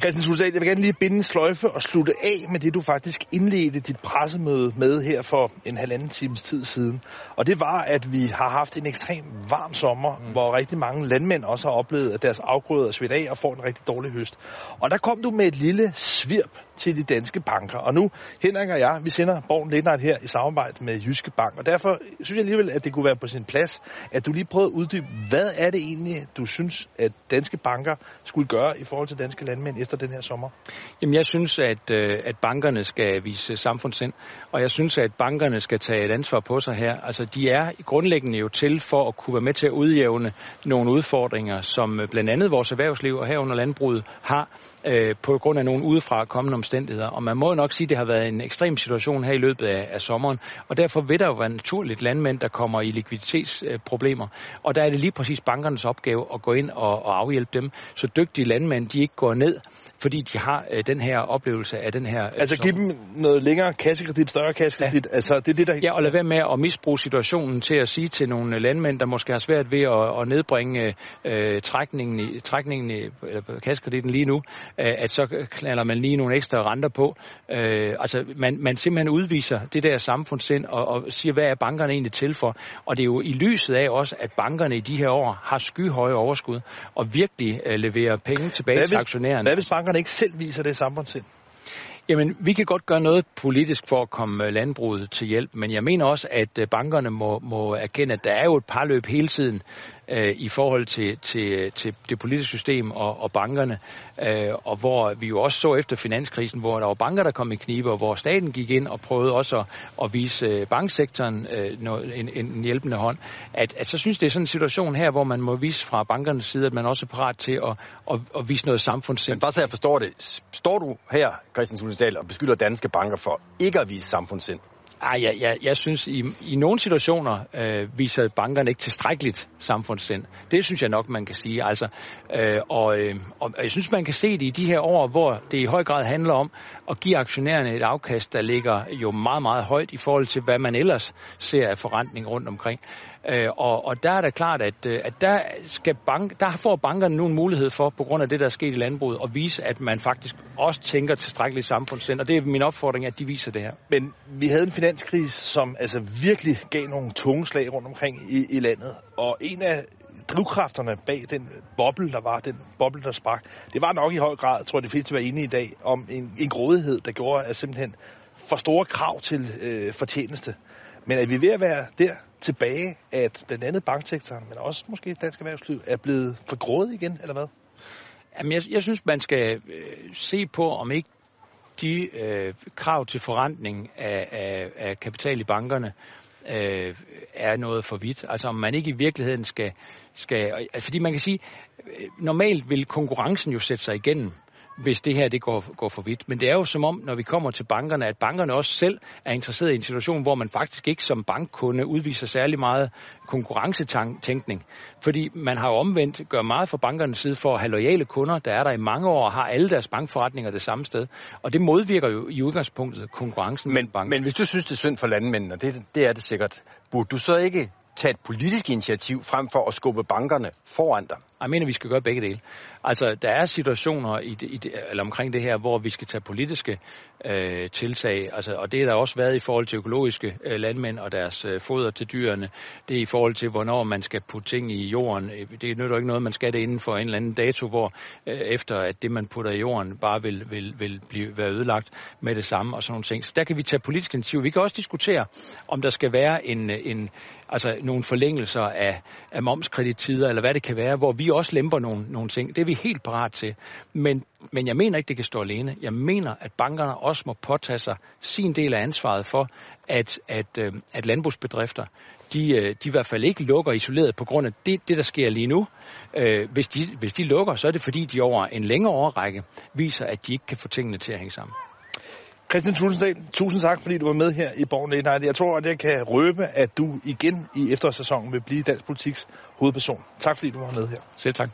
Christian Sulsal, jeg vil gerne lige binde en sløjfe og slutte af med det, du faktisk indledte dit pressemøde med her for en halvanden times tid siden. Og det var, at vi har haft en ekstrem varm sommer, mm. hvor rigtig mange landmænd også har oplevet, at deres afgrøder er svidt af og får en rigtig dårlig høst. Og der kom du med et lille svirp til de danske banker. Og nu, Henrik og jeg, vi sender Borgen Lindert her i samarbejde med Jyske Bank. Og derfor synes jeg alligevel, at det kunne være på sin plads, at du lige prøvede at uddybe, hvad er det egentlig, du synes, at danske banker skulle gøre i forhold til danske landmænd efter den her sommer? Jamen, jeg synes, at, øh, at bankerne skal vise samfundssind, og jeg synes, at bankerne skal tage et ansvar på sig her. Altså, de er grundlæggende jo til for at kunne være med til at udjævne nogle udfordringer, som øh, blandt andet vores erhvervsliv og herunder landbruget har, øh, på grund af nogle udefra kommende omstændigheder. Og man må nok sige, at det har været en ekstrem situation her i løbet af, af sommeren, og derfor vil der jo være naturligt landmænd, der kommer i likviditetsproblemer. Og der er det lige præcis bankernes opgave at gå ind og, og afhjælpe dem, så dygtige landmænd de ikke går ned fordi de har øh, den her oplevelse af den her... Øh, altså give dem noget længere kassekredit, større kassekredit, ja. altså det er det, der... Ja, og lade være med at misbruge situationen til at sige til nogle landmænd, der måske har svært ved at, at nedbringe øh, trækningen, i, trækningen i, eller kassekreditten lige nu, øh, at så knaller man lige nogle ekstra renter på. Øh, altså man, man simpelthen udviser det der samfundssind og, og siger, hvad er bankerne egentlig til for? Og det er jo i lyset af også, at bankerne i de her år har skyhøje overskud og virkelig øh, leverer penge tilbage hvad til aktionærerne. Hvad hvis bankerne ikke selv viser det samfundssind? Jamen, vi kan godt gøre noget politisk for at komme øh, landbruget til hjælp, men jeg mener også, at øh, bankerne må, må erkende, at der er jo et par løb hele tiden øh, i forhold til, til, til det politiske system og, og bankerne, øh, og hvor vi jo også så efter finanskrisen, hvor der var banker, der kom i knibe, og hvor staten gik ind og prøvede også at, at vise øh, banksektoren øh, en, en hjælpende hånd, at, at så synes det er sådan en situation her, hvor man må vise fra bankernes side, at man også er parat til at, at, at vise noget samfundssind. Men bare så jeg forstår det, står du her, Christian Sulensdal, og beskylder danske banker for ikke at vise samfundssind? Ah, jeg, jeg, jeg synes, i, i nogle situationer øh, viser bankerne ikke tilstrækkeligt samfundssind. Det synes jeg nok, man kan sige. Altså, øh, og, øh, og jeg synes, man kan se det i de her år, hvor det i høj grad handler om at give aktionærerne et afkast, der ligger jo meget, meget højt i forhold til, hvad man ellers ser af forrentning rundt omkring. Øh, og, og der er det klart, at, øh, at der, skal bank, der får bankerne nu en mulighed for, på grund af det, der er sket i landbruget, at vise, at man faktisk også tænker tilstrækkeligt samfundssind. Og det er min opfordring, at de viser det her. Men vi havde en finanskrise, som altså virkelig gav nogle tunge slag rundt omkring i, i landet. Og en af drivkræfterne bag den boble, der var, den boble, der sprak, det var nok i høj grad, tror jeg de fleste var enige i dag, om en, en grådighed, der gjorde at simpelthen for store krav til øh, fortjeneste. Men er vi ved at være der tilbage, at blandt andet banksektoren, men også måske dansk erhvervsliv, er blevet for grådig igen, eller hvad? Jamen, jeg, jeg synes, man skal øh, se på, om ikke de øh, krav til forrentning af, af, af kapital i bankerne øh, er noget for vidt. Altså om man ikke i virkeligheden skal... skal fordi man kan sige, øh, normalt vil konkurrencen jo sætte sig igennem hvis det her det går, går for vidt. Men det er jo som om, når vi kommer til bankerne, at bankerne også selv er interesseret i en situation, hvor man faktisk ikke som bankkunde udviser særlig meget konkurrencetænkning. Fordi man har jo omvendt gør meget fra bankernes side for at have lojale kunder, der er der i mange år og har alle deres bankforretninger det samme sted. Og det modvirker jo i udgangspunktet konkurrencen men, banken. Men hvis du synes, det er synd for landmændene, og det, det er det sikkert, burde du så ikke tage et politisk initiativ frem for at skubbe bankerne foran dig? Jeg mener, vi skal gøre begge dele. Altså, der er situationer i det, i det, eller omkring det her, hvor vi skal tage politiske øh, tiltag, altså, og det er der også været i forhold til økologiske øh, landmænd og deres øh, foder til dyrene. Det er i forhold til, hvornår man skal putte ting i jorden. Øh, det nytter ikke noget, man skal det inden for en eller anden dato, hvor øh, efter at det, man putter i jorden, bare vil, vil, vil blive, være ødelagt med det samme og sådan nogle ting. Så der kan vi tage politiske initiativ. Vi kan også diskutere, om der skal være en, øh, en, altså nogle forlængelser af, af momskredittider, eller hvad det kan være, hvor vi også lemper nogle, nogle ting. Det er vi helt parat til. Men, men jeg mener ikke, det kan stå alene. Jeg mener, at bankerne også må påtage sig sin del af ansvaret for, at, at, øh, at landbrugsbedrifter, de, øh, de i hvert fald ikke lukker isoleret på grund af det, det der sker lige nu. Øh, hvis, de, hvis de lukker, så er det fordi, de over en længere årrække viser, at de ikke kan få tingene til at hænge sammen. Christian Tulsendal, tusind tak, fordi du var med her i Borgen Late Jeg tror, at jeg kan røbe, at du igen i efterårssæsonen vil blive dansk politiks hovedperson. Tak, fordi du var med her. Selv tak.